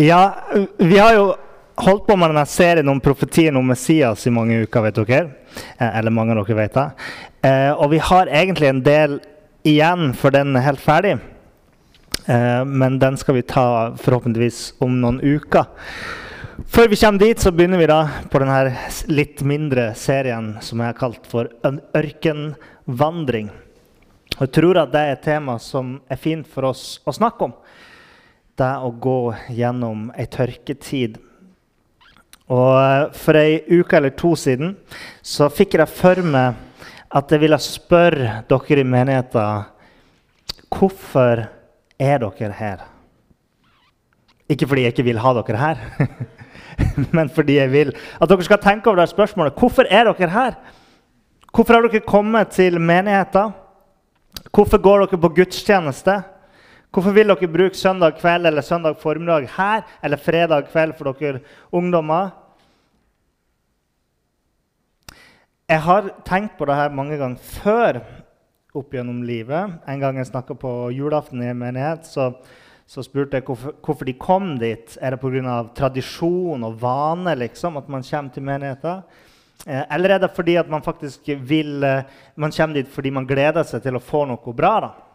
Ja, vi har jo holdt på med denne serien om profetien om Messias i mange uker, vet dere. Eh, eller mange av dere vet det. Eh, og vi har egentlig en del igjen, for den er helt ferdig. Eh, men den skal vi ta forhåpentligvis om noen uker. Før vi kommer dit, så begynner vi da på denne litt mindre serien som jeg har kalt for ørkenvandring. Og jeg tror at det er et tema som er fint for oss å snakke om det å gå gjennom ei tørketid. Og eh, For ei uke eller to siden så fikk jeg for meg at jeg ville spørre dere i menigheten hvorfor er dere her? Ikke fordi jeg ikke vil ha dere her, men fordi jeg vil at dere skal tenke over det spørsmålet. Hvorfor er dere her? Hvorfor har dere kommet til menigheten? Hvorfor går dere på gudstjeneste? Hvorfor vil dere bruke søndag kveld eller søndag formiddag her eller fredag kveld for dere ungdommer? Jeg har tenkt på det her mange ganger før opp gjennom livet. En gang jeg snakka på julaften i en menighet, så, så spurte jeg hvorfor, hvorfor, de kom dit. Er det pga. tradisjon og vane liksom, at man kommer til menigheter? Eh, eller er det fordi at man faktisk vil, eh, man kommer dit fordi man gleder seg til å få noe bra? da?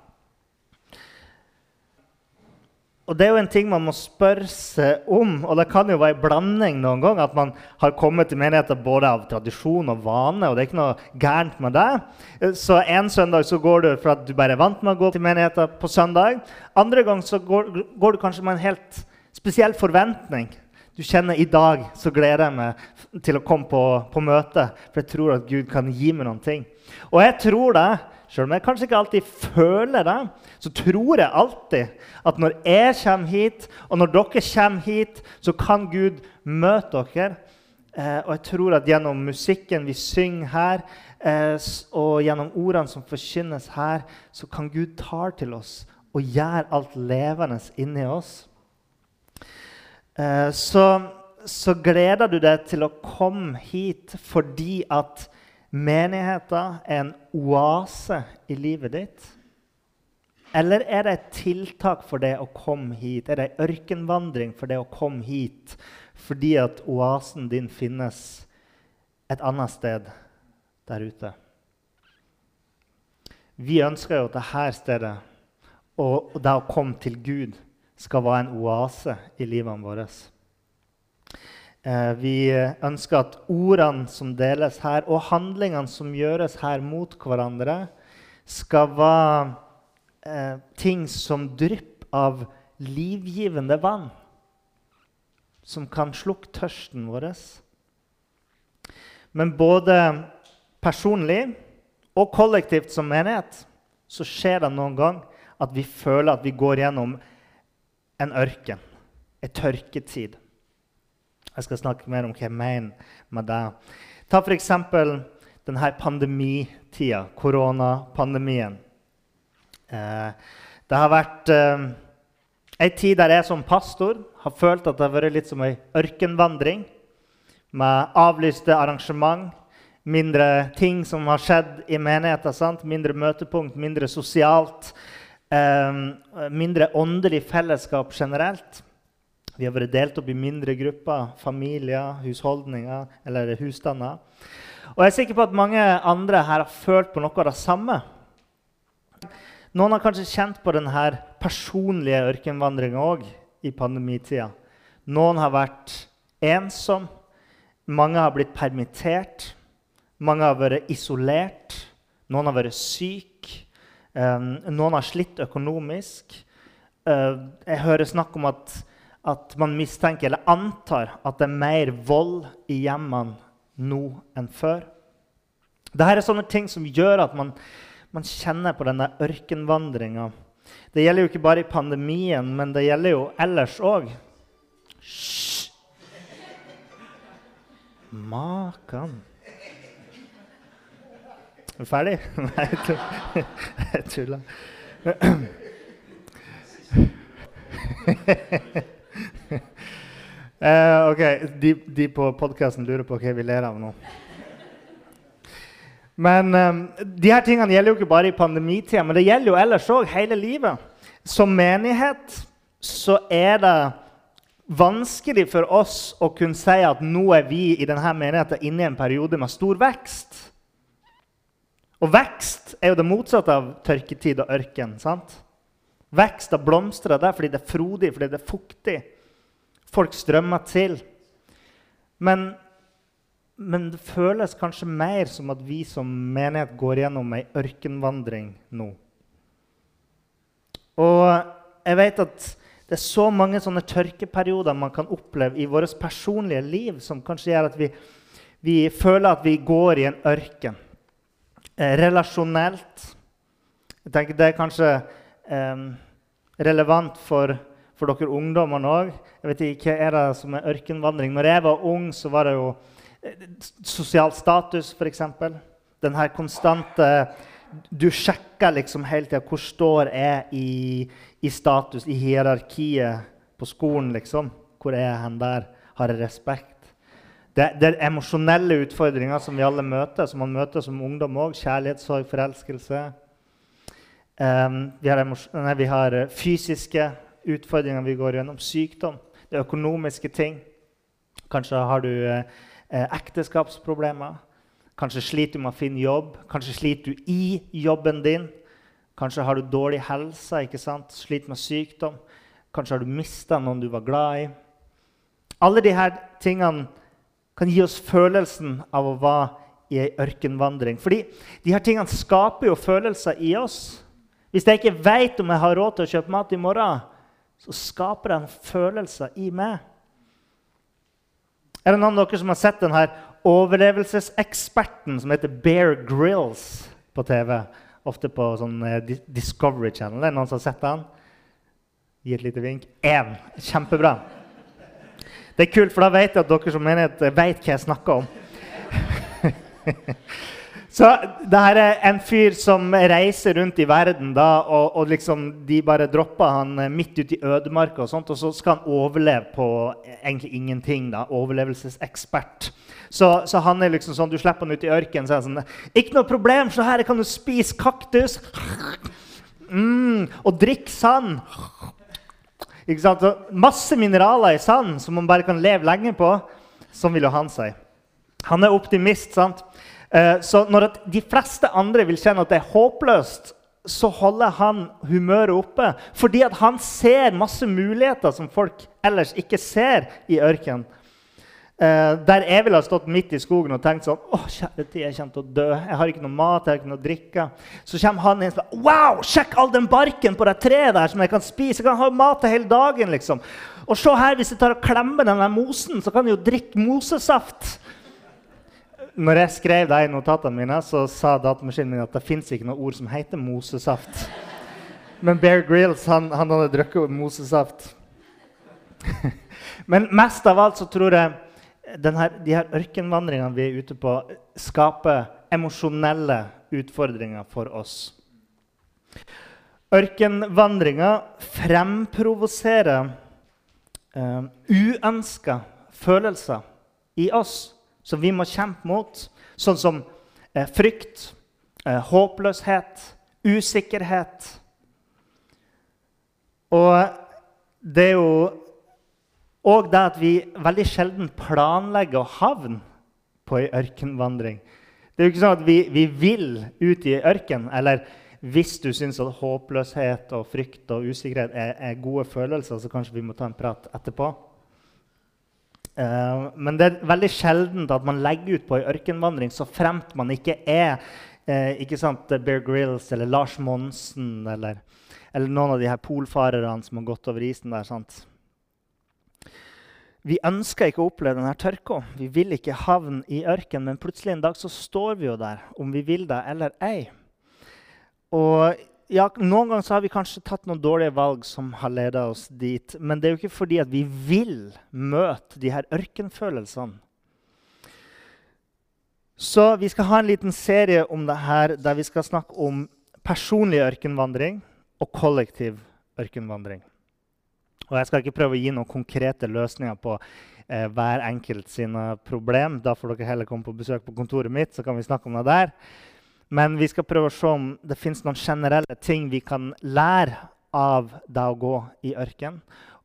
Og Det er jo en ting man må spørre seg om, og det kan jo være en blanding noen gang, at man har kommet til menigheter både av tradisjon og vane. og det er ikke noe gærent med det. Så En søndag så går du for at du bare er vant med å gå til menigheter på søndag. Andre gang så går, går du kanskje med en helt spesiell forventning. Du kjenner i dag så gleder jeg meg til å komme på, på møte, for jeg tror at Gud kan gi meg noen ting. Og jeg tror det selv om jeg kanskje ikke alltid føler det, så tror jeg alltid at når jeg kommer hit, og når dere kommer hit, så kan Gud møte dere. Eh, og jeg tror at gjennom musikken vi synger her, eh, og gjennom ordene som forkynnes her, så kan Gud ta til oss og gjøre alt levende inni oss. Eh, så, så gleder du deg til å komme hit fordi at menigheten er en oase i livet ditt? Eller er det et tiltak for det å komme hit? Er det en ørkenvandring for det å komme hit fordi at oasen din finnes et annet sted der ute? Vi ønsker jo at dette stedet og det å komme til Gud skal være en oase i livet våre. Eh, vi ønsker at ordene som deles her, og handlingene som gjøres her mot hverandre, skal være eh, ting som drypp av livgivende vann. Som kan slukke tørsten vår. Men både personlig og kollektivt som menighet så skjer det noen gang at vi føler at vi går gjennom en ørken, en tørketid. Jeg skal snakke mer om hva jeg mener med det. Ta f.eks. denne pandemitida, koronapandemien. Eh, det har vært eh, ei tid der jeg som pastor har følt at det har vært litt som ei ørkenvandring. Med avlyste arrangement, mindre ting som har skjedd i menigheten. Mindre møtepunkt, mindre sosialt. Eh, mindre åndelig fellesskap generelt. Vi har vært delt opp i mindre grupper, familier, husholdninger eller husstander. Og jeg er sikker på at mange andre her har følt på noe av det samme. Noen har kanskje kjent på denne personlige ørkenvandringa òg i pandemitida. Noen har vært ensom. Mange har blitt permittert. Mange har vært isolert. Noen har vært syke. Um, noen har slitt økonomisk. Uh, jeg hører snakk om at at man mistenker eller antar at det er mer vold i hjemmene nå enn før. Dette er sånne ting som gjør at man, man kjenner på denne ørkenvandringa. Det gjelder jo ikke bare i pandemien, men det gjelder jo ellers òg. Hysj! Makan. Er du ferdig? Nei, jeg tuller. uh, ok, de, de på podkasten lurer på hva vi ler av nå. Men um, de her tingene gjelder jo ikke bare i pandemitida, men det gjelder jo ellers òg hele livet. Som menighet så er det vanskelig for oss å kunne si at nå er vi i denne menigheten inne i en periode med stor vekst. Og vekst er jo det motsatte av tørketid og ørken. sant? Vekst og blomstrer der fordi det er frodig, fordi det er fuktig. Folk strømmer til. Men, men, det føles kanskje mer som at vi som menighet går gjennom ei ørkenvandring nå. Og jeg vet at det er så mange sånne tørkeperioder man kan oppleve i vårt personlige liv, som kanskje gjør at vi, vi føler at vi går i en ørken. Eh, relasjonelt. Jeg tenker Det er kanskje eh, relevant for, for dere ungdommene òg. Hva er det som er ørkenvandring? Når jeg var ung, så var det jo eh, sosial status, f.eks. Den her konstante Du sjekker liksom hele tida hvor står jeg i, i, status, i hierarkiet på skolen. liksom. Hvor er jeg hen der? Har jeg respekt? Det, det, er emosjonelle utfordringer som vi alle møter, som man møter som ungdom òg. Kjærlighetssorg, forelskelse. Um, vi, har nei, vi, har eh, fysiske utfordringer vi går gjennom. Sykdom. Det økonomiske ting. Kanskje har du eh, eh, ekteskapsproblemer. Kanskje sliter du med å finne jobb. Kanskje sliter du i jobben din. Kanskje har du dårlig helse, ikke sant? sliter med sykdom. Kanskje har du mista noen du var glad i. Alle disse tingene kan gi oss følelsen av å være i ei ørkenvandring. Fordi de her tingene skaper jo følelser i oss. Hvis jeg ikke vet om jeg har råd til å kjøpe mat i morgen, så skaper det en følelse i meg. Er det noen av dere som har sett denne overlevelseseksperten som heter Bear Grills på TV? Ofte på sånn eh, Discovery Channel. Er det noen som har sett den? Gi et lite vink. Én. Kjempebra. Det er kult, for da vet jeg at dere som menighet vet hva jeg snakker om. Så det her er en fyr som reiser rundt i verden, da, og, og liksom, de bare dropper han eh, midt ute i ødemarka, og sånt, og så skal han overleve på egentlig ingenting. da, Overlevelsesekspert. Så, så, han er liksom sånn, Du slipper han ut i ørkenen, så er han sånn Ikke noe problem, så her kan du spise kaktus. Mm, og drikke sand. Ikke sant? Så masse mineraler i sand som man bare kan leve lenge på. Sånn vil jo han si. Han er optimist. sant? Eh, så når de fleste andre vil kjenne at det er håpløst, så holder han humøret oppe fordi han ser masse muligheter som folk ellers ikke ser i ørkenen. Uh, der jeg ville ha stått midt i skogen og tenkt sånn Å, kjære tid, jeg kommer til å dø. Jeg har ikke noe mat, jeg har ikke noe å drikke. Så kommer han inn og sier Wow, sjekk all den barken på det treet der som jeg kan spise. Jeg kan ha mat hele dagen, liksom. Og se her, hvis jeg tar og klemmer den mosen, så kan jeg jo drikke mosesaft når jeg skrev de notatene mine, så sa datamaskinen min at det fins ikke noe ord som heter mosesaft. Men Bear Grills han, han hadde drukket mosesaft. Men mest av alt så tror jeg denne, de her ørkenvandringene vi er ute på, skaper emosjonelle utfordringer for oss. Ørkenvandringa fremprovoserer eh, uønska følelser i oss som vi må kjempe mot, sånn som eh, frykt, eh, håpløshet, usikkerhet. Og det er jo òg det at vi veldig sjelden planlegger å havne på ei ørkenvandring. Det er jo ikke sånn at vi, vi vil ut i ørken. Eller hvis du syns at håpløshet og frykt og usikkerhet er, er gode følelser, så kanskje vi må ta en prat etterpå. Uh, men det er veldig sjelden at man legger ut på ei ørkenvandring så fremt man ikke er uh, ikke sant, Bear Grills eller Lars Monsen eller, eller, noen av de her polfarerne som har gått over isen der. sant? Vi ønsker ikke å oppleve denne tørka. Vi vil ikke havne i ørken, men plutselig en dag så står vi jo der, om vi vil det eller ei. Og ja, Noen ganger har vi kanskje tatt noen dårlige valg som har leda oss dit. Men det er jo ikke fordi at vi vil møte de her ørkenfølelsene. Så vi skal ha en liten serie om det her der vi skal snakke om personlig ørkenvandring og kollektiv ørkenvandring. Og jeg skal ikke prøve å gi noen konkrete løsninger på eh, hver enkelt sine problem. Da får dere heller komme på besøk på kontoret mitt, så kan vi snakke om det der. Men vi skal prøve å se om det fins noen generelle ting vi kan lære av det å gå i ørken,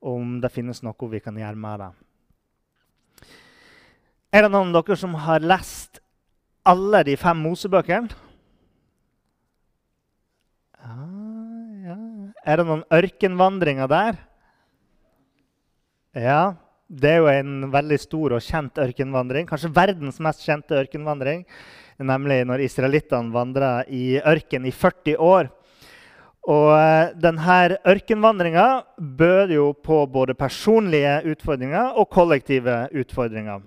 og om det finnes noe vi kan gjøre med det. Er det noen av dere som har lest alle de fem Mosebøkene? Ja, ja. Er det noen ørkenvandringer der? Ja. Det er jo en veldig stor og kjent ørkenvandring. Kanskje verdens mest kjente ørkenvandring nemlig når israelittene vandra i ørken i 40 år. Og eh, denne ørkenvandringa bød jo på både personlige utfordringer og kollektive utfordringer.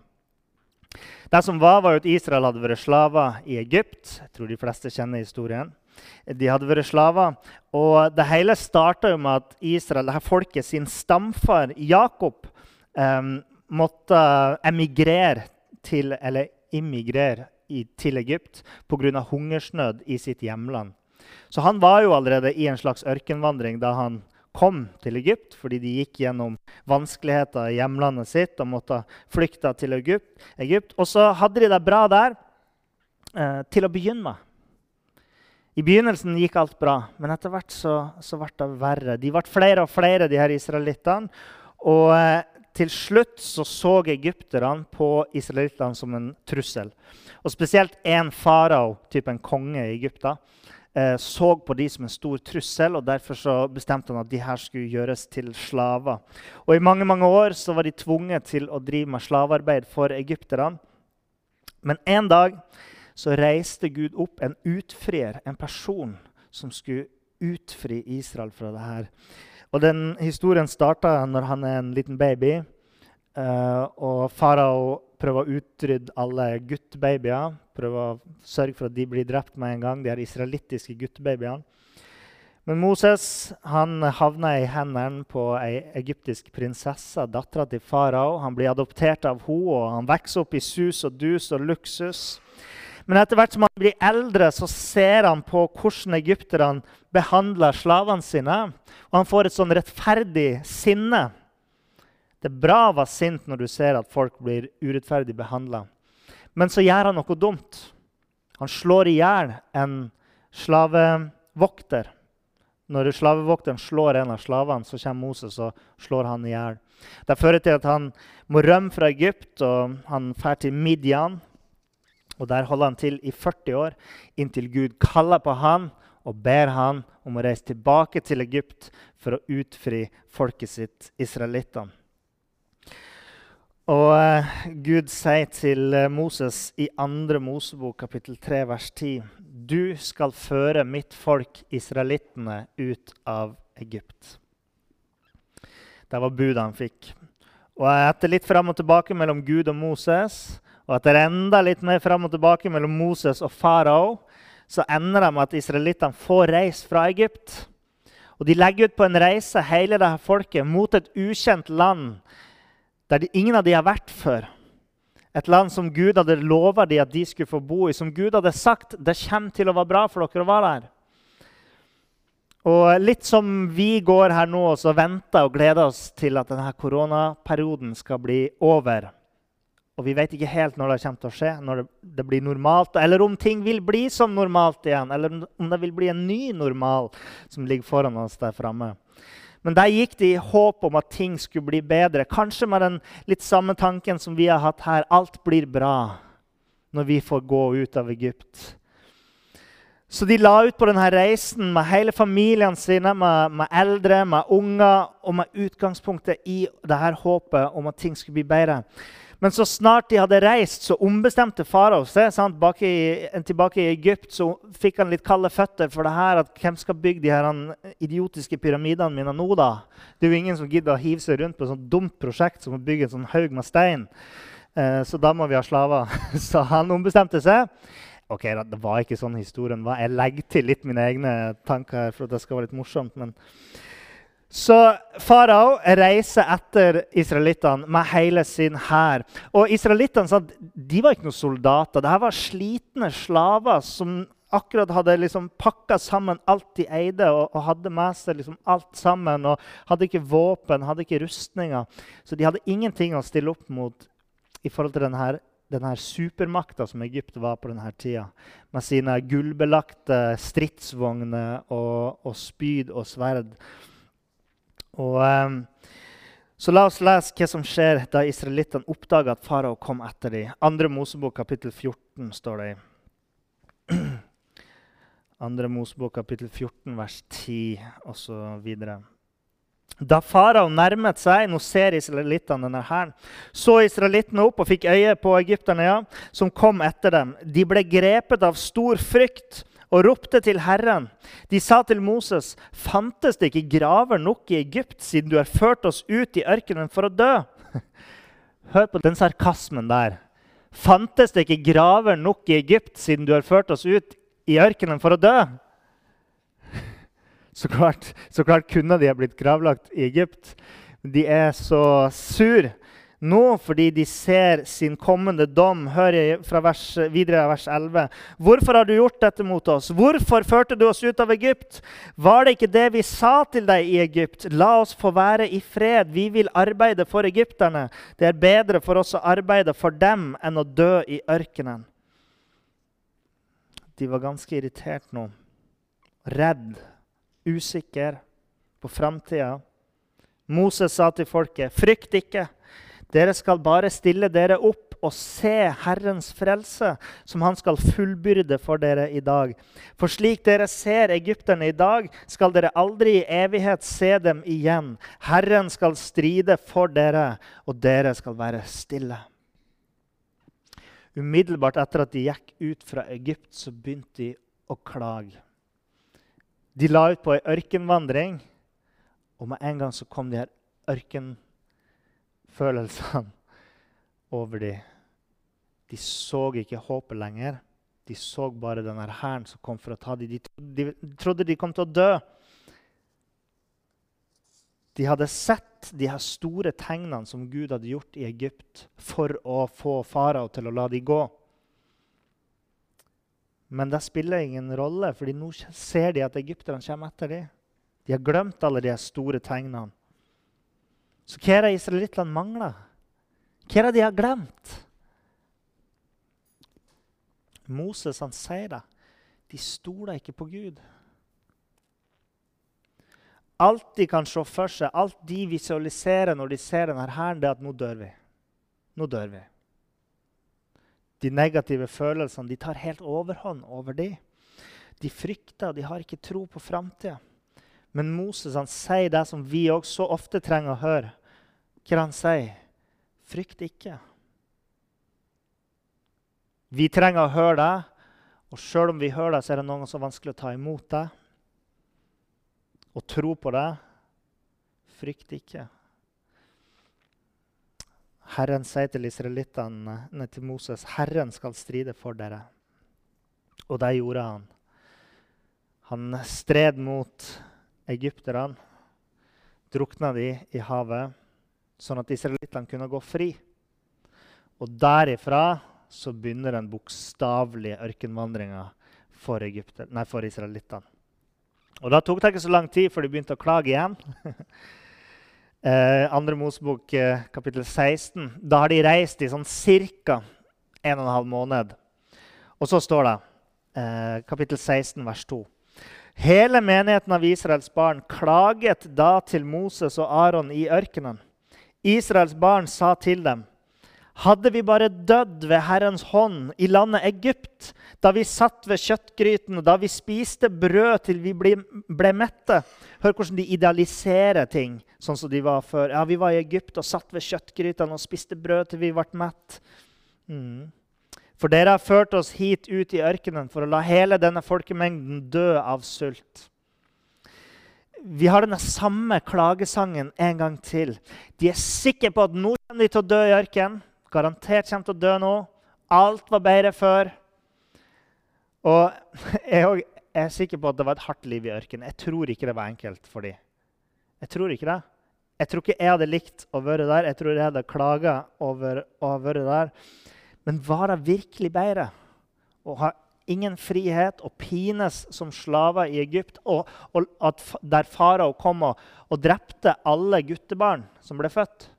Det som var, var at Israel hadde vært slaver i Egypt. Jeg tror de fleste kjenner historien. De hadde vært slaver. Og det hele starta med at Israel, dette folket sin stamfar Jakob eh, måtte emigrere til, eller immigrere i, til Egypt pga. hungersnød i sitt hjemland. Så han var jo allerede i en slags ørkenvandring da han kom til Egypt, fordi de gikk gjennom vanskeligheter i hjemlandet sitt og måtte flykte til Egypt. Egypt. Og så hadde de det bra der eh, til å begynne med. I begynnelsen gikk alt bra, men etter hvert så, så ble det verre. De ble flere og flere, de her israelittene. Og eh, til slutt så, så egypterne på israelittene som en trussel. Og spesielt én farao, typen konge i Egypta, eh, så på de som en stor trussel. og Derfor så bestemte han at de her skulle gjøres til slaver. Og I mange mange år så var de tvunget til å drive med slavearbeid for egypterne. Men en dag så reiste Gud opp en utfrier, en person som skulle utfri Israel fra det her. Og den Historien starta når han er en liten baby. Uh, og farao prøver å utrydde alle guttbabyer. Prøver å sørge for at de blir drept med en gang, de her israelittiske guttbabyene. Men Moses han havna i hendene på ei egyptisk prinsesse, dattera til farao. Han blir adoptert av henne, og han vokser opp i sus og dus og luksus. Men etter hvert som han blir eldre, så ser han på hvordan egypterne behandler slavene sine. Og han får et sånn rettferdig sinne. Det er bra å være sint når du ser at folk blir urettferdig behandla. Men så gjør han noe dumt. Han slår i hjel en slavevokter. Når slavevokteren slår en av slavene, så kommer Moses og slår han i hjel. Det fører til at han må rømme fra Egypt, og han drar til Midian. Og Der holder han til i 40 år, inntil Gud kaller på han og ber han om å reise tilbake til Egypt for å utfri folket sitt, israelittene. Og eh, Gud sier til eh, Moses i 2. Mosebok kapittel 3 vers 10.: Du skal føre mitt folk, israelittene, ut av Egypt. Det var budet han fikk. Og etter litt fram og tilbake mellom Gud og Moses, og etter enda litt mer fram og tilbake mellom Moses og farao, så ender det med at israelittene får reise fra Egypt. Og De legger ut på en reise, hele dette folket, mot et ukjent land der ingen av de har vært før. Et land som Gud hadde lova de at de skulle få bo i. Som Gud hadde sagt det kommer til å være bra for dere å være der. Og litt som vi går her nå og venter og gleder oss til at denne koronaperioden skal bli over. Og vi vet ikke helt når det kommer til å skje, når det, blir normalt, eller om ting vil bli som normalt igjen, eller om det vil bli en ny normal som ligger foran oss der framme. Men der gikk de i håp om at ting skulle bli bedre. Kanskje med den litt samme tanken som vi har hatt her. Alt blir bra når vi får gå ut av Egypt. Så de la ut på denne reisen med hele familien sine, med, med eldre, med unger, og med utgangspunktet i dette håpet om at ting skulle bli bedre. Men så snart de hadde reist, så ombestemte farao seg. Tilbake i Egypt så fikk han litt kalde føtter for det her at hvem skal bygge de her idiotiske pyramidene mine nå, da? Det er jo ingen som gidder å hive seg rundt på et sånt dumt prosjekt som å bygge en sånn haug med stein. Eh, så da må vi ha slaver. Så han ombestemte seg. Ok, Det var ikke sånn historien var. Jeg legger til litt mine egne tanker for at det skal være litt morsomt. men... Så farao reiser etter israelittene med hele sin hær. Og israelittene de var ikke noen soldater. Dette var slitne slaver som akkurat hadde liksom pakka sammen alt de eide, og, og hadde med seg liksom alt sammen. og Hadde ikke våpen, hadde ikke rustninger. Så de hadde ingenting å stille opp mot i forhold til denne, denne supermakta som Egypt var på denne tida. Med sine gullbelagte stridsvogner og, og spyd og sverd. Og, um, så la oss lese hva som skjer da israelittene oppdager at farao kom etter dem. Andre Mosebok kapittel 14 står det i. Andre Mosebok kapittel 14 vers 10 osv. Da farao nærmet seg, nå ser israelittene denne hæren, så israelittene opp og fikk øye på egypterne ja, som kom etter dem. De ble grepet av stor frykt og ropte til Herren. De sa til Moses.: Fantes det ikke graver nok i Egypt, siden du har ført oss ut i ørkenen for å dø? Hør på den sarkasmen der. Fantes det ikke graver nok i Egypt, siden du har ført oss ut i ørkenen for å dø? Så klart, så klart kunne de ha blitt gravlagt i Egypt. De er så sur nå fordi de ser sin kommende dom. Hør fra vers, videre vers 11. Hvorfor har du gjort dette mot oss? Hvorfor førte du oss ut av Egypt? Var det ikke det vi sa til deg i Egypt? La oss få være i fred. Vi vil arbeide for egypterne. Det er bedre for oss å arbeide for dem enn å dø i ørkenen. De var ganske irritert nå. Redd, usikker på framtida. Moses sa til folket, 'Frykt ikke.' Dere skal bare stille dere opp og se Herrens frelse, som han skal fullbyrde for dere i dag. For slik dere ser egypterne i dag, skal dere aldri i evighet se dem igjen. Herren skal stride for dere, og dere skal være stille. Umiddelbart etter at de gikk ut fra Egypt, så begynte de å klage. De la ut på ei ørkenvandring, og med en gang så kom de her ørkenvandringene følelsene over dem. De så ikke håpet lenger. De så bare denne hæren som kom for å ta dem. De, de, trodde de kom til å dø. De hadde sett de her store tegnene som Gud hadde gjort i Egypt for å få farao til å la dem gå. Men det spiller ingen rolle, for nå ser de at egypterne kommer etter dem. De har glemt alle de store tegnene. Så hva er det israelittene mangler? Hva er det de har glemt? Moses han sier det. De stoler ikke på Gud. Alt de kan se for seg, alt de visualiserer når de ser denne hæren, det er at nå dør vi. Nå dør vi. De negative følelsene de tar helt overhånd over dem. De frykter, de har ikke tro på framtida. Men Moses han sier det som vi også så ofte trenger å høre hva han sier. Frykt ikke. Vi trenger å høre det, og sjøl om vi hører det, så er det noen som er vanskelig å ta imot det. Og tro på det. Frykt ikke. Herren sier til israelittene til Moses, 'Herren skal stride for dere.' Og det gjorde han. Han stred mot egypterne, drukna de i havet sånn at israelittene kunne gå fri. Og derifra så begynner den bokstavelige ørkenvandringa for, for israelittene. Og Da tok det ikke så lang tid før de begynte å klage igjen. eh, andre Mosebok eh, kapittel 16. Da har de reist i sånn ca. 1 12 måned. Og så står det, eh, kapittel 16, vers 2. Hele menigheten av Israels barn klaget da til Moses og Aron i ørkenen. Israels barn sa til dem.: Hadde vi bare dødd ved Herrens hånd i landet Egypt, da vi satt ved kjøttgrytene, da vi spiste brød til vi ble, ble, mette Hør hvordan de idealiserer ting sånn som de var før. Ja, Vi var i Egypt og satt ved kjøttgrytene og spiste brød til vi ble mett. Mm. For dere har ført oss hit ut i ørkenen for å la hele denne folkemengden dø av sult vi har denne samme klagesangen en gang til. De er sikre på at nå kommer de til å dø i ørkenen. Garantert kommer til å dø nå. Alt var bedre før. Og jeg er sikker på at det var et hardt liv i ørkenen. Jeg tror ikke det var enkelt for dem. Jeg tror ikke det. Jeg tror ikke jeg hadde likt å være der. Jeg tror jeg hadde klaga over å ha vært der. Men var det virkelig bedre å ha ingen frihet og pines som slaver i Egypt, og, og at, der farao kom og, og drepte alle guttebarn som ble født?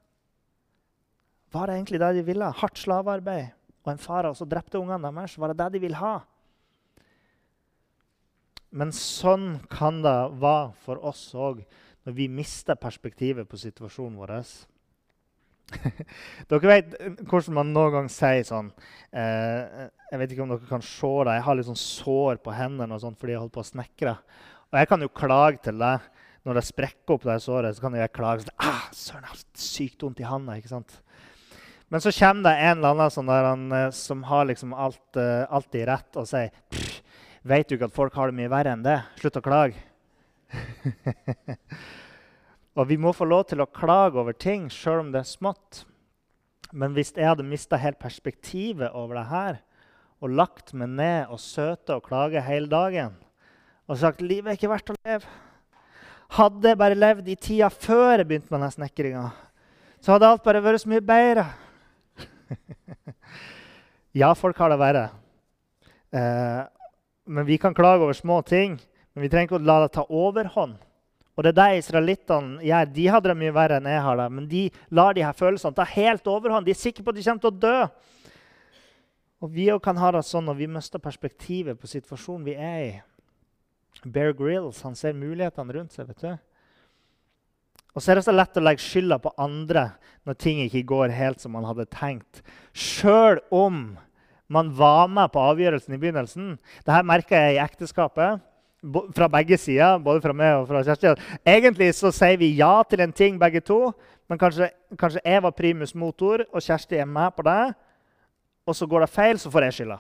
Var det egentlig det de ville? Hardt slavearbeid og en farao som drepte ungene deres? Var det det de ville ha? Men sånn kan det være for oss òg når vi mister perspektivet på situasjonen vår. dere vet hvordan man noen gang sier sånn eh, Jeg vet ikke om dere kan se det. Jeg har litt sånn sår på hendene og sånn fordi jeg holder på å snekre. Og jeg kan jo klage til det. Når det sprekker opp det såret, så kan jeg klage. Sånn, ah, Søren, jeg har sykt vondt i handa. ikke sant? Men så kommer det en eller annen sånn han, eh, som har liksom alt, uh, alltid rett, og sier Vet du ikke at folk har det mye verre enn det? Slutt å klage. og vi må få lov til å klage over ting sjøl om det er smått. Men hvis jeg hadde mista helt perspektivet over det her og lagt meg ned og søte og klage hele dagen og sagt livet er ikke verdt å leve Hadde jeg bare levd i tida før jeg begynte med den snekringa, så hadde alt bare vært så mye bedre. ja, folk har det verre. Eh, men vi kan klage over små ting. Men vi trenger ikke å la det ta overhånd. Og det er det israelittene gjør. De hadde det mye verre enn jeg har det. Men de lar de her følelsene ta helt overhånd. De er sikre på at de kommer til å dø. Og vi kan ha det sånn når vi mister perspektivet på situasjonen vi er i. Bear Grills han ser mulighetene rundt seg. vet du. Og så er det så lett å legge skylda på andre når ting ikke går helt som man hadde tenkt. Sjøl om man var med på avgjørelsen i begynnelsen. Dette merka jeg i ekteskapet. Fra begge sider, både fra meg og fra Kjersti. Egentlig så sier vi ja til en ting, begge to. Men kanskje, kanskje jeg var primus motor, og Kjersti er med på det. Og så går det feil, så får jeg skylda.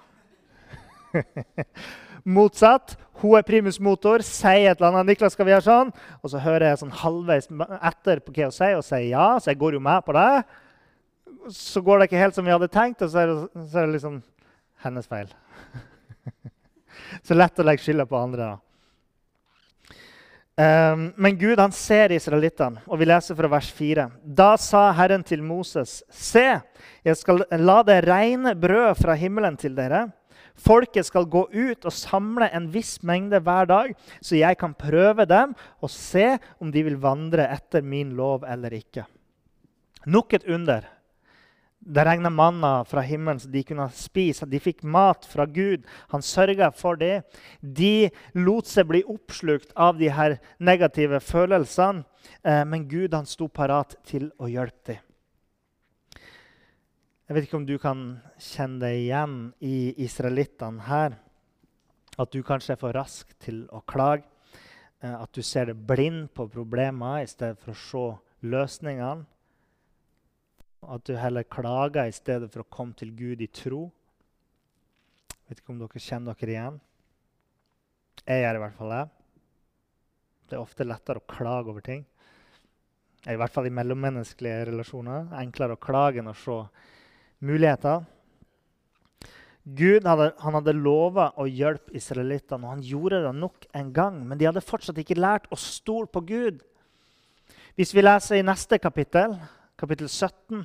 Motsatt. Hun er primus motor, sier et eller annet. 'Niklas, skal vi gjøre sånn?' Og så hører jeg sånn halvveis etter på hva hun sier, og sier ja. Så jeg går jo med på det. Så går det ikke helt som vi hadde tenkt, og så er det, så er det liksom hennes feil. så lett å legge skylda på andre. da. Um, men Gud han ser israelittene, og vi leser fra vers 4. Da sa Herren til Moses.: Se, jeg skal la det regne brød fra himmelen til dere. Folket skal gå ut og samle en viss mengde hver dag, så jeg kan prøve dem og se om de vil vandre etter min lov eller ikke. Nok et under. Det regna manna fra himmelen så de kunne spise. De fikk mat fra Gud. Han sørga for det. De lot seg bli oppslukt av de her negative følelsene, eh, men Gud han sto parat til å hjelpe dem. Jeg vet ikke om du kan kjenne deg igjen i israelittene her. At du kanskje er for rask til å klage. Eh, at du ser det blind på problemer i stedet for å se løsningene. At du heller klager i stedet for å komme til Gud i tro. Jeg vet ikke om dere kjenner dere igjen. Jeg gjør i hvert fall det. Det er ofte lettere å klage over ting. I hvert fall i mellommenneskelige relasjoner. Enklere å klage enn å se muligheter. Gud hadde, han hadde lova å hjelpe israelittene, og han gjorde det nok en gang. Men de hadde fortsatt ikke lært å stole på Gud. Hvis vi leser i neste kapittel, kapittel 17,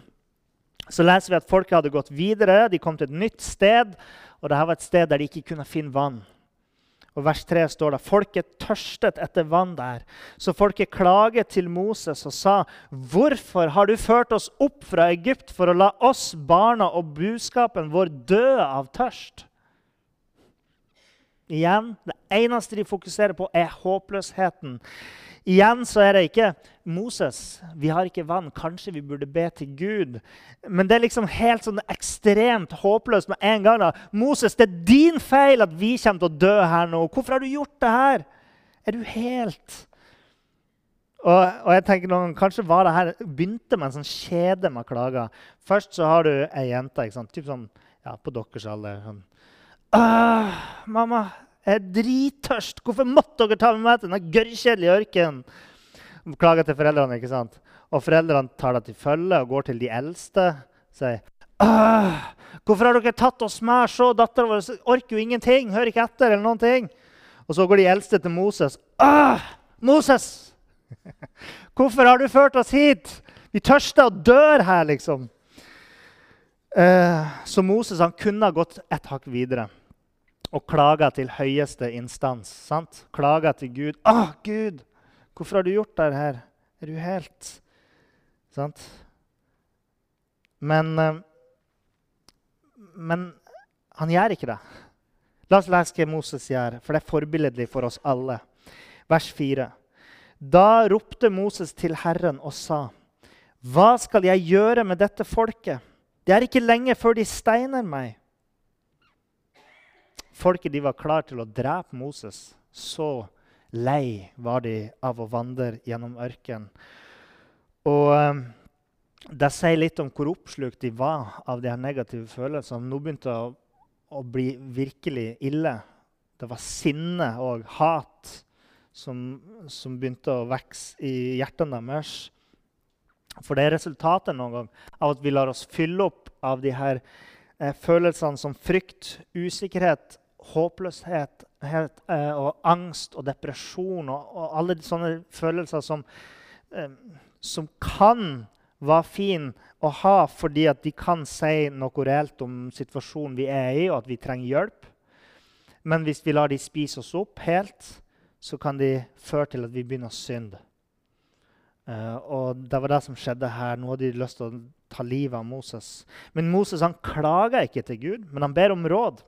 så leser vi at folket hadde gått videre. De kom til et nytt sted, og dette var et sted der de ikke kunne finne vann. Og vers 3 står det folket tørstet etter vann der. Så folket klaget til Moses og sa, 'Hvorfor har du ført oss opp fra Egypt for å la oss, barna og buskapen vår, dø av tørst?' Igjen, det eneste de fokuserer på, er håpløsheten. Igjen så er det ikke Moses, vi har ikke vann. Kanskje vi burde be til Gud. Men det er liksom helt sånn ekstremt håpløst med en gang. da. Moses, det er din feil at vi kommer til å dø her nå. Hvorfor har du gjort det her? Er du helt og, og jeg tenker noen, Kanskje var det her, begynte med en sånn kjede med klager. Først så har du ei jente ikke sant? Typ sånn, ja, på deres alder. sånn, mamma, jeg er drittørst. Hvorfor måtte dere ta med meg til denne gørrkjedelige ørkenen? Klager til foreldrene. ikke sant? Og foreldrene tar det til følge og går til de eldste. og sier «Åh, 'Hvorfor har dere tatt oss med?' Så dattera vår orker jo ingenting. Hører ikke etter. eller noen ting. Og så går de eldste til Moses. 'Åh, Moses! Hvorfor har du ført oss hit? Vi tørster og dør her, liksom.' Eh, så Moses han kunne ha gått et hakk videre og klager til høyeste instans. sant? Klager til Gud. 'Å, Gud, hvorfor har du gjort det her? Er du helt Sant? Men, eh, men han gjør ikke det. La oss lese hva Moses gjør, for det er forbilledlig for oss alle. Vers 4. Da ropte Moses til Herren og sa, 'Hva skal jeg gjøre med dette folket?' Det er ikke lenge før de steiner meg. Folket de var klar til å drepe Moses. Så lei var de av å vandre gjennom ørkenen. Og um, det sier litt om hvor oppslukt de var av de her negative følelsene. Nå begynte det å, å bli virkelig ille. Det var sinne og hat som, som begynte å vokse i hjertene deres. For det er resultatet noen gang av at vi lar oss fylle opp av de her eh, følelsene som frykt, usikkerhet, håpløshet eh, og angst og depresjon og, og alle sånne følelser som eh, som kan være fin å ha fordi at de kan si noe reelt om situasjonen vi er i, og at vi trenger hjelp. Men hvis vi lar de spise oss opp helt, så kan de føre til at vi begynner å synde. Uh, og det var det som skjedde her. Nå hadde de lyst til å ta livet av Moses. Men Moses han klager ikke til Gud, men han ber om råd.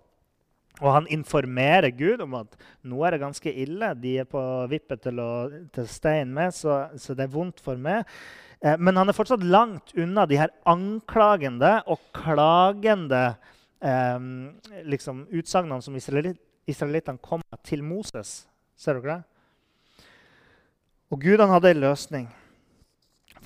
Og han informerer Gud om at nå er det ganske ille. De er på vippet til å til stein med, så, så, det er vondt for meg. Eh, men han er fortsatt langt unna de her anklagende og klagende eh, liksom, utsagnene som israelittene kom til Moses. Ser dere det? Og Gud hadde en løsning.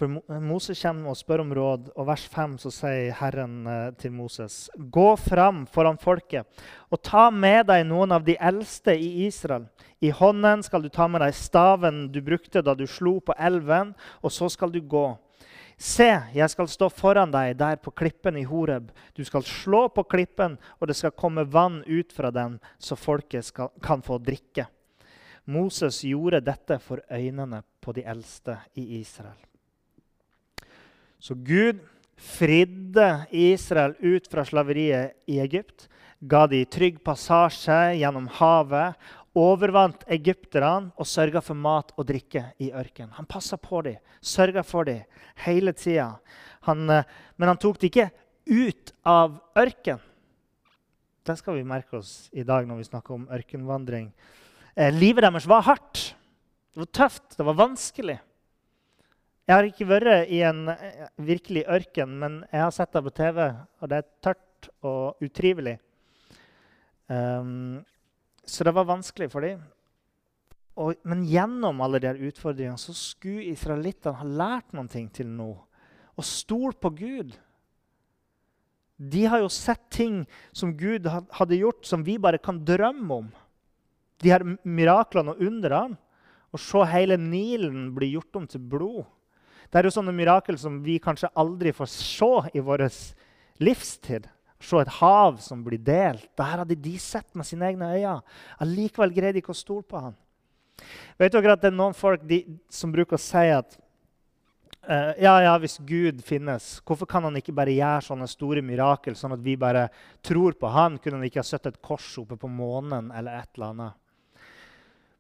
For Moses kommer og spør om råd, og vers 5 så sier Herren eh, til Moses.: Gå fram foran folket og ta med deg noen av de eldste i Israel. I hånden skal du ta med deg staven du brukte da du slo på elven, og så skal du gå. Se, jeg skal stå foran deg der på klippen i Horeb. Du skal slå på klippen, og det skal komme vann ut fra den, så folket skal, kan få drikke. Moses gjorde dette for øynene på de eldste i Israel. Så Gud fridde Israel ut fra slaveriet i Egypt, ga de trygg passasje gjennom havet, overvant egypterne og sørga for mat og drikke i ørkenen. Han passa på dem, sørga for dem hele tida. Eh, men han tok dem ikke ut av ørkenen. Det skal vi merke oss i dag når vi snakker om ørkenvandring. Eh, livet deres var hardt. Det var tøft, det var vanskelig. Jeg har ikke vært i en eh, virkelig ørken, men jeg har sett det på TV, og det er tørt og utrivelig. Um, så det var vanskelig for dem. Og, men gjennom alle de utfordringene så skulle israelittene ha lært noen ting til nå. Og stole på Gud. De har jo sett ting som Gud hadde gjort, som vi bare kan drømme om. De her miraklene og underne. Og se hele Nilen bli gjort om til blod. Det er jo sånne mirakel som vi kanskje aldri får se i vår livstid. Se et hav som blir delt. Dette hadde de sett med sine egne øyne. Allikevel greide de ikke å stole på han. Vet dere at Det er noen folk de, som bruker å si at uh, ja, ja, hvis Gud finnes, hvorfor kan han ikke bare gjøre sånne store mirakel, sånn at vi bare tror på han? Kunne han ikke ha satt et kors oppe på månen eller et eller annet?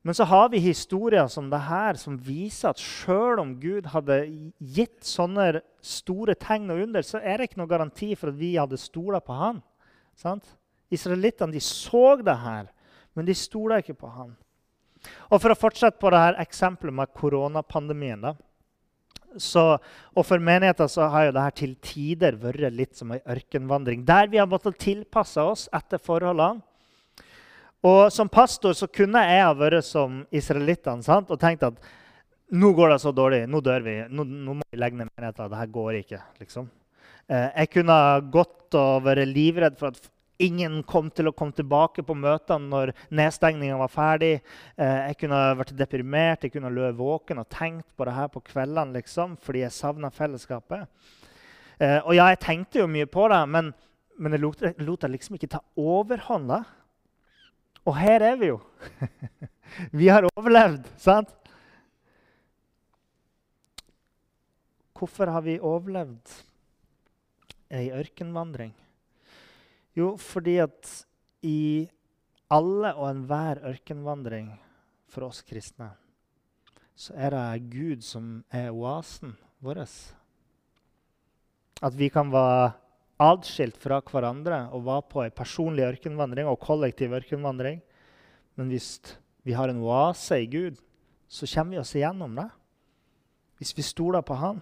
Men så har vi historier som det her, som viser at selv om Gud hadde gitt sånne store tegn og under, så er det ikke noe garanti for at vi hadde stola på han. Sant? Israelittene så det her, men de stola ikke på han. Og For å fortsette på det her eksempelet med koronapandemien da, så, og For menigheter så har jo det her til tider vært litt som ei ørkenvandring, der vi har måttet tilpasse oss etter forholdene. Og Som pastor så kunne jeg ha vært som israelittene og tenkt at nå går det så dårlig, nå dør vi, nå, nå må vi legge ned menigheten. Det her går ikke. liksom. Eh, jeg kunne gått og vært livredd for at ingen kom til å komme tilbake på møtene når nedstengninga var ferdig. Eh, jeg kunne vært deprimert, jeg kunne løpt våken og tenkt på det her på kveldene liksom, fordi jeg savna fellesskapet. Eh, og ja, jeg tenkte jo mye på det, men, men jeg lot, lot det liksom ikke ta overhånd. Og her er vi jo. vi har overlevd, sant? Hvorfor har vi overlevd ei ørkenvandring? Jo, fordi at i alle og enhver ørkenvandring for oss kristne, så er det Gud som er oasen vår. At vi kan være atskilt fra hverandre og var på en personlig ørkenvandring og kollektiv ørkenvandring. Men hvis vi har en oase i Gud, så kommer vi oss igjennom det. Hvis vi stoler på Han.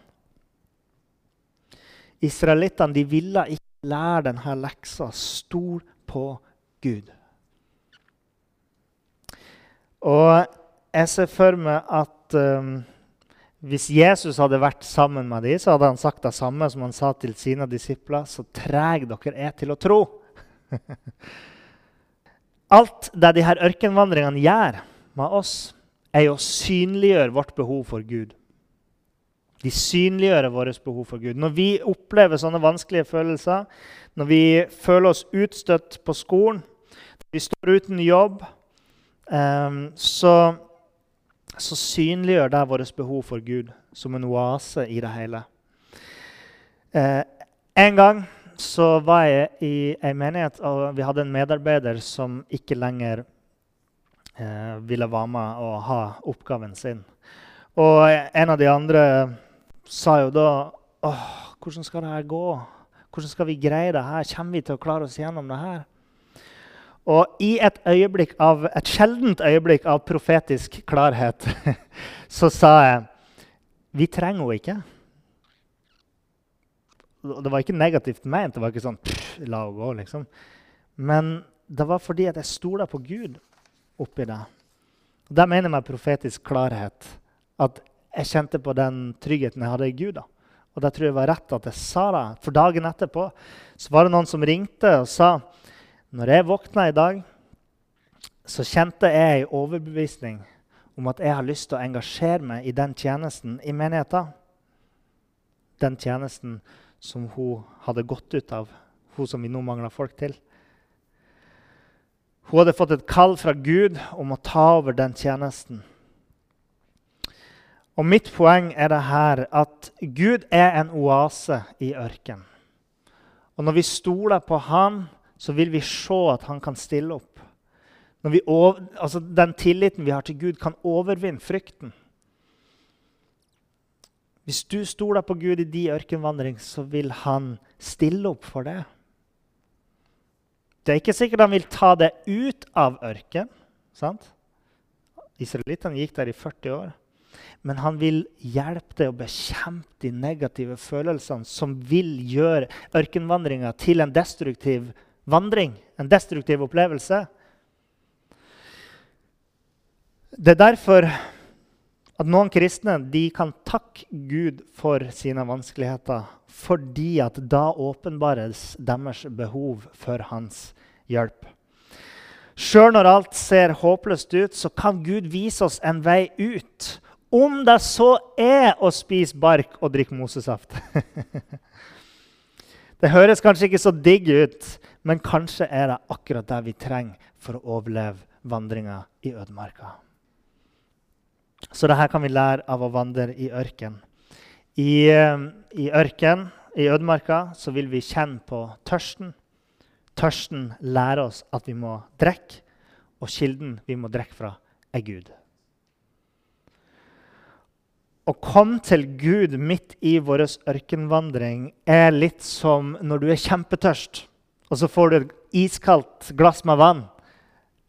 Israelittene ville ikke lære denne leksa. Stol på Gud. Og jeg ser for meg at um, hvis Jesus hadde vært sammen med dem, så hadde han sagt det samme som han sa til sine disipler. Så treg dere er til å tro. Alt det de her ørkenvandringene gjør med oss, er jo å synliggjøre vårt behov for Gud. De synliggjør vårt behov for Gud. Når vi opplever sånne vanskelige følelser, når vi føler oss utstøtt på skolen, når vi står uten jobb, um, så så synliggjør det vårt behov for Gud som en oase i det hele. Eh, en gang så var jeg i en menighet, og vi hadde en medarbeider som ikke lenger eh, ville være med og ha oppgaven sin. Og en av de andre sa jo da Åh, hvordan skal det her gå? Hvordan skal vi greie det her? Kommer vi til å klare oss gjennom det her? Og i et, av, et sjeldent øyeblikk av profetisk klarhet så sa jeg vi trenger henne ikke. Det var ikke negativt ment. Det var ikke sånn la henne gå, liksom. Men det var fordi at jeg stoler på Gud oppi det. Og Der mener jeg med profetisk klarhet. At jeg kjente på den tryggheten jeg hadde i Gud. da. Og da tror jeg var rett at jeg sa det. For dagen etterpå så var det noen som ringte og sa når jeg våkna i dag, så kjente jeg en overbevisning om at jeg har lyst til å engasjere meg i den tjenesten i menigheten. Den tjenesten som hun hadde gått ut av, hun som vi nå mangler folk til. Hun hadde fått et kall fra Gud om å ta over den tjenesten. Og mitt poeng er det her at Gud er en oase i ørkenen. Og når vi stoler på Han, så vil vi se at han kan stille opp. Over, altså den tilliten vi har til Gud, kan overvinne frykten. Hvis du stoler på Gud i din ørkenvandring, så vil han stille opp for det. Det er ikke sikkert han vil ta det ut av ørken. sant? Israelittene gikk der i 40 år. Men han vil hjelpe deg å bekjempe de negative følelsene som vil gjøre ørkenvandringa til en destruktiv vandring, en destruktiv opplevelse. Det er derfor at noen kristne kan takke Gud for sine vanskeligheter, fordi at da åpenbares deres behov for hans hjelp. Sjøl når alt ser håpløst ut, så kan Gud vise oss en vei ut. Om det så er å spise bark og drikke mosesaft. det høres kanskje ikke så digg ut, men kanskje er det akkurat det vi trenger for å overleve vandringa i ødemarka. Så dette kan vi lære av å vandre i ørken. I, eh, I ørken, i ødemarka, så vil vi kjenne på tørsten. Tørsten lærer oss at vi må drikke, og kilden vi må drikke fra, er Gud. Å komme til Gud midt i vår ørkenvandring er litt som når du er kjempetørst og så får du et iskaldt glass med vann.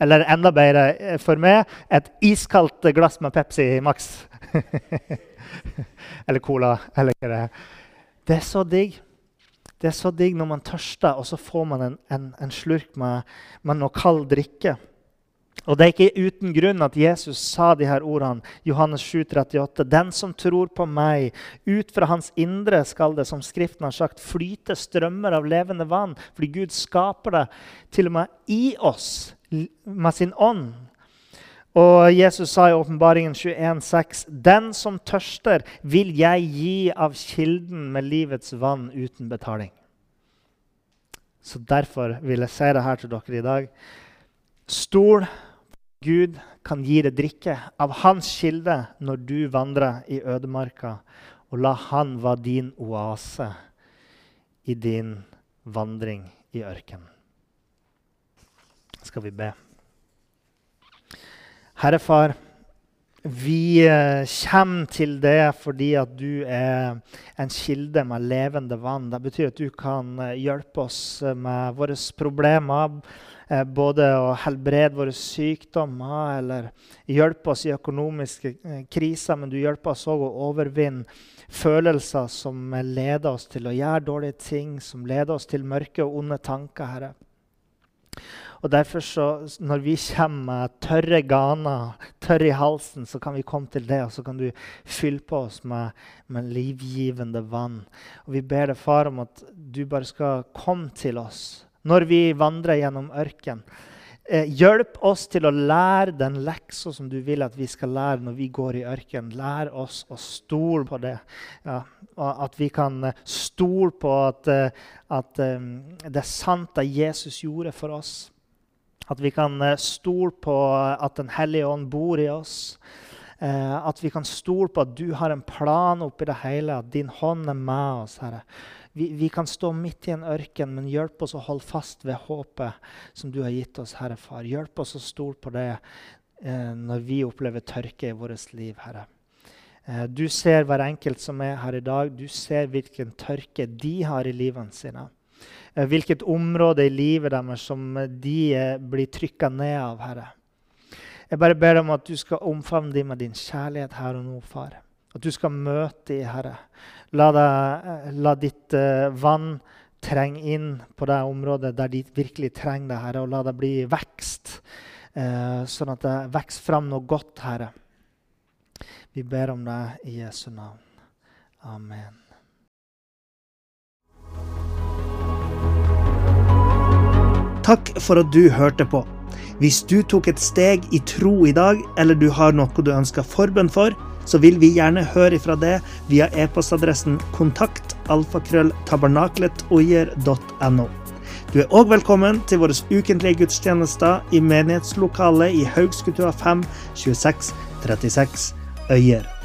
Eller enda bedre eh, for meg et iskaldt glass med Pepsi Max. eller Cola. eller hva det er. Det er så digg. Det er så digg når man tørster, og så får man en, en, en slurk med, med noe kald drikke. Og Det er ikke uten grunn at Jesus sa de her ordene. Johannes 7, 38. Den som tror på meg, ut fra hans indre skal det, som Skriften har sagt, flyte strømmer av levende vann. Fordi Gud skaper det til og med i oss med sin ånd. Og Jesus sa i Åpenbaringen 21,6.: Den som tørster, vil jeg gi av kilden med livets vann uten betaling. Så derfor vil jeg si det her til dere i dag. Stol Gud kan gi deg drikke av hans kilde når du vandrer i ødemarka, og la han være din oase i din vandring i ørkenen. Skal vi be. Herre Far, vi eh, kommer til det fordi at du er en kilde med levende vann. Det betyr at du kan eh, hjelpe oss med våre problemer. Eh, både å helbrede våre sykdommer eller hjelpe oss i økonomiske kriser. Men du hjelper oss òg å overvinne følelser som leder oss til å gjøre dårlige ting, som leder oss til mørke og onde tanker, Herre. Og derfor så, Når vi kommer med tørre ganer, tørre i halsen, så kan vi komme til det, og så kan du fylle på oss med, med livgivende vann. Og Vi ber deg, far, om at du bare skal komme til oss når vi vandrer gjennom ørkenen. Eh, hjelp oss til å lære den leksa som du vil at vi skal lære når vi går i ørkenen. Lær oss å stole på det. Ja, at vi kan eh, stole på at, eh, at det er sant det Jesus gjorde for oss. At vi kan stole på at Den hellige ånd bor i oss. At vi kan stole på at du har en plan oppi det hele, at din hånd er med oss, Herre. Vi, vi, kan stå midt i en ørken, men hjelp oss å holde fast ved håpet som du har gitt oss, Herre Far. Hjelp oss å stole på det eh, når vi opplever tørke i vårt liv, Herre. Eh, du ser hver enkelt som er her i dag. Du ser hvilken tørke de har i livene sine. Eh, hvilket område i livet deres som de eh, blir trykka ned av, Herre. Jeg bare ber deg om at du skal omfavne dem med din kjærlighet her og nå, far. At du skal møte dem, Herre. La, deg, eh, la ditt uh, vann trenge inn på det området der de virkelig trenger det, Herre, og la det bli vekst, uh, sånn at det vokser fram noe godt, Herre. Vi ber om det i Jesu navn. Amen. Takk for at du hørte på. Hvis du tok et steg i tro i dag, eller du har noe du ønsker forbønn for, så vil vi gjerne høre ifra det via e-postadressen kontakt alfakrølltabernakletOier.no. Du er òg velkommen til våre ukentlige gudstjenester i menighetslokalet i Haugskutua 5 26 36 Øyer.